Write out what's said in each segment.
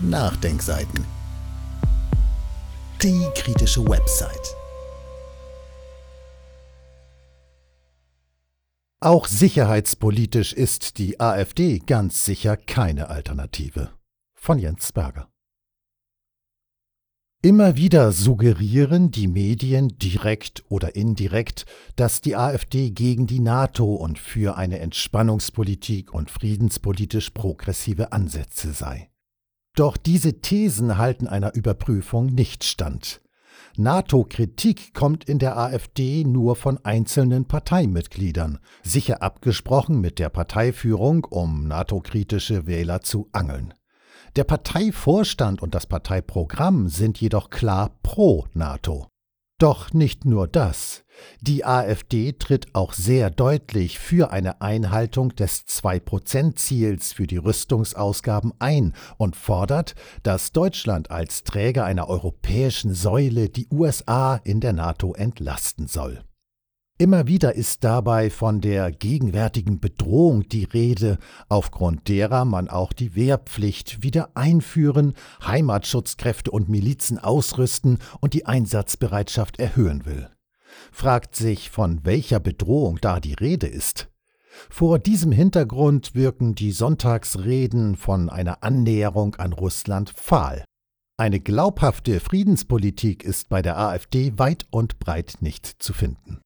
Nachdenkseiten. Die kritische Website. Auch sicherheitspolitisch ist die AfD ganz sicher keine Alternative. Von Jens Berger. Immer wieder suggerieren die Medien direkt oder indirekt, dass die AfD gegen die NATO und für eine Entspannungspolitik und friedenspolitisch progressive Ansätze sei. Doch diese Thesen halten einer Überprüfung nicht stand. NATO-Kritik kommt in der AfD nur von einzelnen Parteimitgliedern, sicher abgesprochen mit der Parteiführung, um NATO-kritische Wähler zu angeln. Der Parteivorstand und das Parteiprogramm sind jedoch klar pro NATO. Doch nicht nur das. Die AfD tritt auch sehr deutlich für eine Einhaltung des 2-Prozent-Ziels für die Rüstungsausgaben ein und fordert, dass Deutschland als Träger einer europäischen Säule die USA in der NATO entlasten soll. Immer wieder ist dabei von der gegenwärtigen Bedrohung die Rede, aufgrund derer man auch die Wehrpflicht wieder einführen, Heimatschutzkräfte und Milizen ausrüsten und die Einsatzbereitschaft erhöhen will. Fragt sich, von welcher Bedrohung da die Rede ist. Vor diesem Hintergrund wirken die Sonntagsreden von einer Annäherung an Russland fahl. Eine glaubhafte Friedenspolitik ist bei der AfD weit und breit nicht zu finden.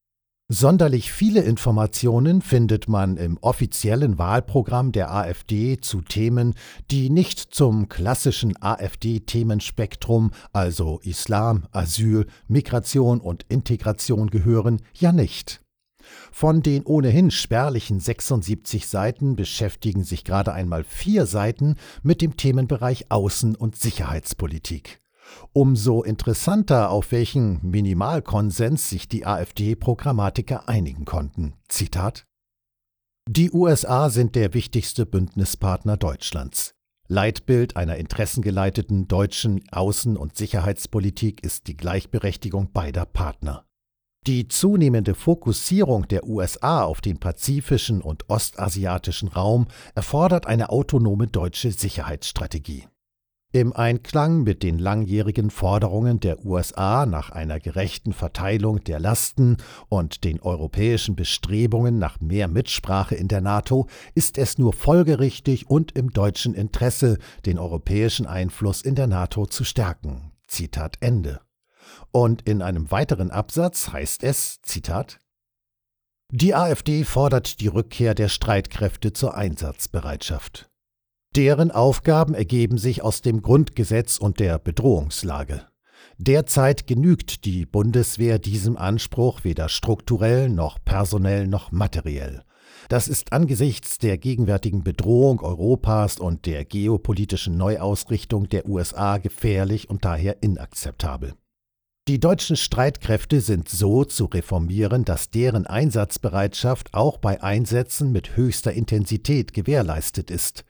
Sonderlich viele Informationen findet man im offiziellen Wahlprogramm der AfD zu Themen, die nicht zum klassischen AfD-Themenspektrum, also Islam, Asyl, Migration und Integration gehören, ja nicht. Von den ohnehin spärlichen 76 Seiten beschäftigen sich gerade einmal vier Seiten mit dem Themenbereich Außen- und Sicherheitspolitik. Umso interessanter, auf welchen Minimalkonsens sich die AfD-Programmatiker einigen konnten. Zitat Die USA sind der wichtigste Bündnispartner Deutschlands. Leitbild einer interessengeleiteten deutschen Außen- und Sicherheitspolitik ist die Gleichberechtigung beider Partner. Die zunehmende Fokussierung der USA auf den pazifischen und ostasiatischen Raum erfordert eine autonome deutsche Sicherheitsstrategie. Im Einklang mit den langjährigen Forderungen der USA nach einer gerechten Verteilung der Lasten und den europäischen Bestrebungen nach mehr Mitsprache in der NATO ist es nur folgerichtig und im deutschen Interesse, den europäischen Einfluss in der NATO zu stärken. Zitat Ende. Und in einem weiteren Absatz heißt es, Zitat, die AfD fordert die Rückkehr der Streitkräfte zur Einsatzbereitschaft. Deren Aufgaben ergeben sich aus dem Grundgesetz und der Bedrohungslage. Derzeit genügt die Bundeswehr diesem Anspruch weder strukturell noch personell noch materiell. Das ist angesichts der gegenwärtigen Bedrohung Europas und der geopolitischen Neuausrichtung der USA gefährlich und daher inakzeptabel. Die deutschen Streitkräfte sind so zu reformieren, dass deren Einsatzbereitschaft auch bei Einsätzen mit höchster Intensität gewährleistet ist.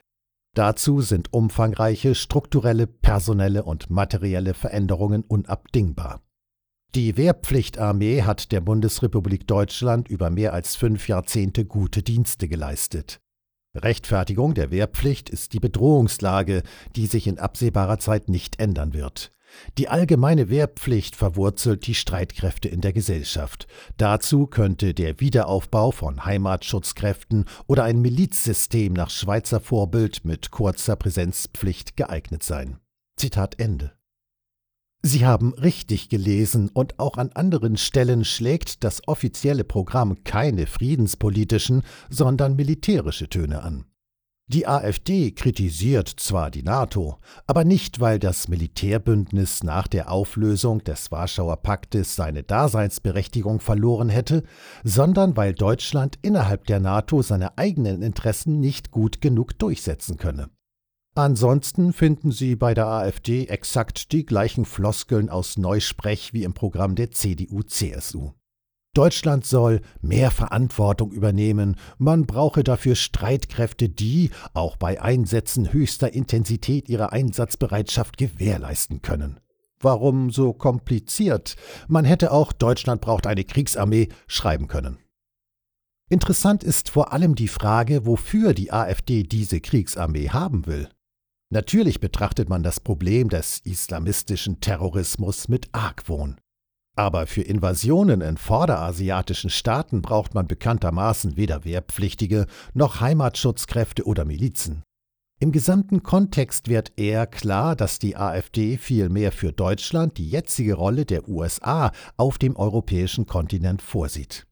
Dazu sind umfangreiche strukturelle, personelle und materielle Veränderungen unabdingbar. Die Wehrpflichtarmee hat der Bundesrepublik Deutschland über mehr als fünf Jahrzehnte gute Dienste geleistet. Rechtfertigung der Wehrpflicht ist die Bedrohungslage, die sich in absehbarer Zeit nicht ändern wird. Die allgemeine Wehrpflicht verwurzelt die Streitkräfte in der Gesellschaft. Dazu könnte der Wiederaufbau von Heimatschutzkräften oder ein Milizsystem nach Schweizer Vorbild mit kurzer Präsenzpflicht geeignet sein. Zitat Ende. Sie haben richtig gelesen und auch an anderen Stellen schlägt das offizielle Programm keine friedenspolitischen, sondern militärische Töne an. Die AfD kritisiert zwar die NATO, aber nicht, weil das Militärbündnis nach der Auflösung des Warschauer Paktes seine Daseinsberechtigung verloren hätte, sondern weil Deutschland innerhalb der NATO seine eigenen Interessen nicht gut genug durchsetzen könne. Ansonsten finden Sie bei der AfD exakt die gleichen Floskeln aus Neusprech wie im Programm der CDU-CSU. Deutschland soll mehr Verantwortung übernehmen, man brauche dafür Streitkräfte, die auch bei Einsätzen höchster Intensität ihre Einsatzbereitschaft gewährleisten können. Warum so kompliziert? Man hätte auch Deutschland braucht eine Kriegsarmee schreiben können. Interessant ist vor allem die Frage, wofür die AfD diese Kriegsarmee haben will. Natürlich betrachtet man das Problem des islamistischen Terrorismus mit Argwohn. Aber für Invasionen in vorderasiatischen Staaten braucht man bekanntermaßen weder Wehrpflichtige noch Heimatschutzkräfte oder Milizen. Im gesamten Kontext wird eher klar, dass die AfD vielmehr für Deutschland die jetzige Rolle der USA auf dem europäischen Kontinent vorsieht.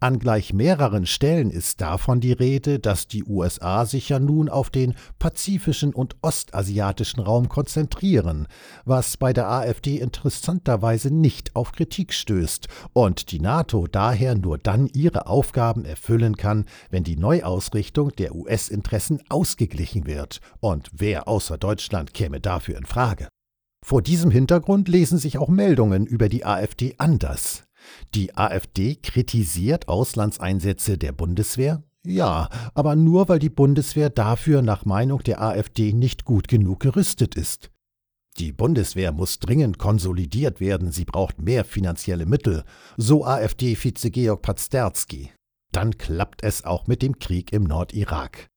An gleich mehreren Stellen ist davon die Rede, dass die USA sich ja nun auf den pazifischen und ostasiatischen Raum konzentrieren, was bei der AfD interessanterweise nicht auf Kritik stößt und die NATO daher nur dann ihre Aufgaben erfüllen kann, wenn die Neuausrichtung der US-Interessen ausgeglichen wird. Und wer außer Deutschland käme dafür in Frage? Vor diesem Hintergrund lesen sich auch Meldungen über die AfD anders. Die AfD kritisiert Auslandseinsätze der Bundeswehr? Ja, aber nur weil die Bundeswehr dafür nach Meinung der AfD nicht gut genug gerüstet ist. Die Bundeswehr muss dringend konsolidiert werden, sie braucht mehr finanzielle Mittel, so AfD-Vize Georg Pazderski. Dann klappt es auch mit dem Krieg im Nordirak.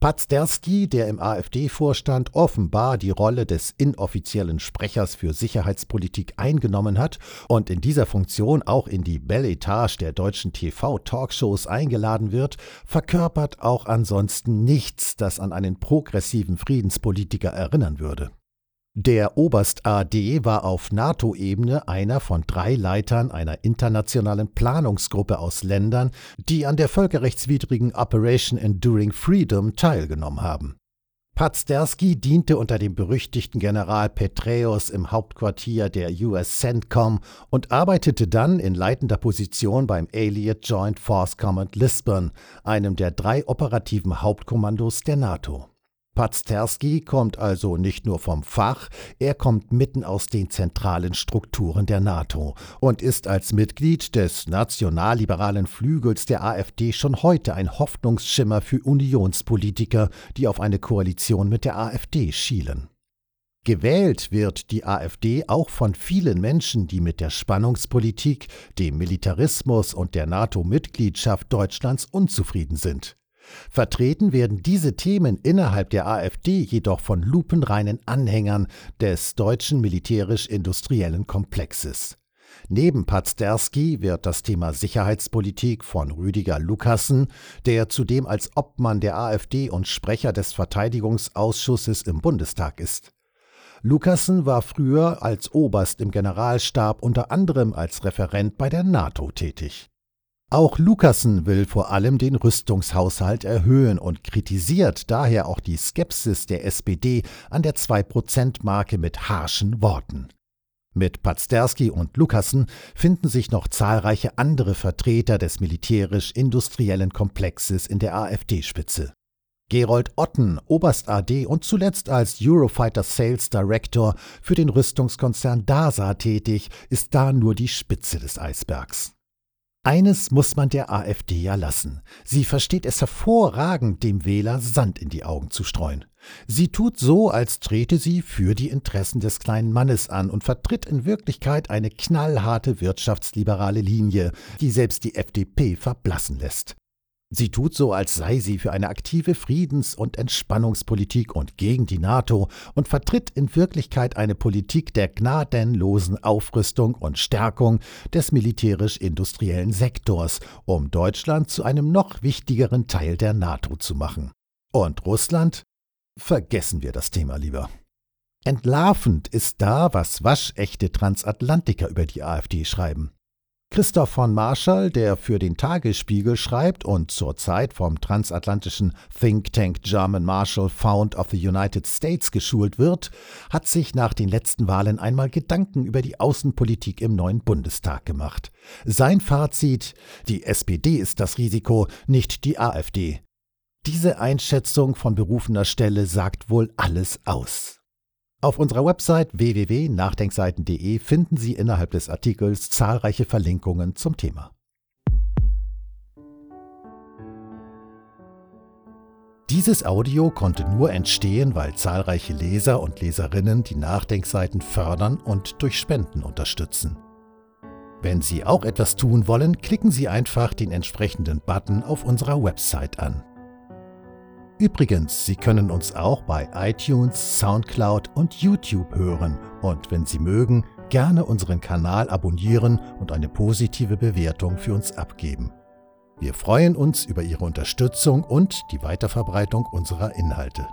Pazderski, der im AfD-Vorstand offenbar die Rolle des inoffiziellen Sprechers für Sicherheitspolitik eingenommen hat und in dieser Funktion auch in die Belle Etage der deutschen TV-Talkshows eingeladen wird, verkörpert auch ansonsten nichts, das an einen progressiven Friedenspolitiker erinnern würde. Der Oberst AD war auf NATO-Ebene einer von drei Leitern einer internationalen Planungsgruppe aus Ländern, die an der völkerrechtswidrigen Operation Enduring Freedom teilgenommen haben. Pazderski diente unter dem berüchtigten General Petraeus im Hauptquartier der US CENTCOM und arbeitete dann in leitender Position beim Allied Joint Force Command Lisbon, einem der drei operativen Hauptkommandos der NATO. Pazterski kommt also nicht nur vom Fach, er kommt mitten aus den zentralen Strukturen der NATO und ist als Mitglied des nationalliberalen Flügels der AfD schon heute ein Hoffnungsschimmer für Unionspolitiker, die auf eine Koalition mit der AfD schielen. Gewählt wird die AfD auch von vielen Menschen, die mit der Spannungspolitik, dem Militarismus und der NATO-Mitgliedschaft Deutschlands unzufrieden sind. Vertreten werden diese Themen innerhalb der AfD jedoch von lupenreinen Anhängern des deutschen militärisch-industriellen Komplexes. Neben Pazderski wird das Thema Sicherheitspolitik von Rüdiger Lukassen, der zudem als Obmann der AfD und Sprecher des Verteidigungsausschusses im Bundestag ist. Lukassen war früher als Oberst im Generalstab unter anderem als Referent bei der NATO tätig. Auch Lukassen will vor allem den Rüstungshaushalt erhöhen und kritisiert daher auch die Skepsis der SPD an der 2-Prozent-Marke mit harschen Worten. Mit Pazderski und Lukassen finden sich noch zahlreiche andere Vertreter des militärisch-industriellen Komplexes in der AfD-Spitze. Gerold Otten, Oberst AD und zuletzt als Eurofighter Sales Director für den Rüstungskonzern DASA tätig, ist da nur die Spitze des Eisbergs. Eines muss man der AfD ja lassen. Sie versteht es hervorragend, dem Wähler Sand in die Augen zu streuen. Sie tut so, als trete sie für die Interessen des kleinen Mannes an und vertritt in Wirklichkeit eine knallharte wirtschaftsliberale Linie, die selbst die FDP verblassen lässt. Sie tut so, als sei sie für eine aktive Friedens- und Entspannungspolitik und gegen die NATO und vertritt in Wirklichkeit eine Politik der gnadenlosen Aufrüstung und Stärkung des militärisch-industriellen Sektors, um Deutschland zu einem noch wichtigeren Teil der NATO zu machen. Und Russland? Vergessen wir das Thema lieber. Entlarvend ist da, was waschechte Transatlantiker über die AfD schreiben. Christoph von Marschall, der für den Tagesspiegel schreibt und zurzeit vom transatlantischen Think Tank German Marshall Fund of the United States geschult wird, hat sich nach den letzten Wahlen einmal Gedanken über die Außenpolitik im neuen Bundestag gemacht. Sein Fazit: Die SPD ist das Risiko, nicht die AfD. Diese Einschätzung von berufener Stelle sagt wohl alles aus. Auf unserer Website www.nachdenkseiten.de finden Sie innerhalb des Artikels zahlreiche Verlinkungen zum Thema. Dieses Audio konnte nur entstehen, weil zahlreiche Leser und Leserinnen die Nachdenkseiten fördern und durch Spenden unterstützen. Wenn Sie auch etwas tun wollen, klicken Sie einfach den entsprechenden Button auf unserer Website an. Übrigens, Sie können uns auch bei iTunes, SoundCloud und YouTube hören und wenn Sie mögen, gerne unseren Kanal abonnieren und eine positive Bewertung für uns abgeben. Wir freuen uns über Ihre Unterstützung und die Weiterverbreitung unserer Inhalte.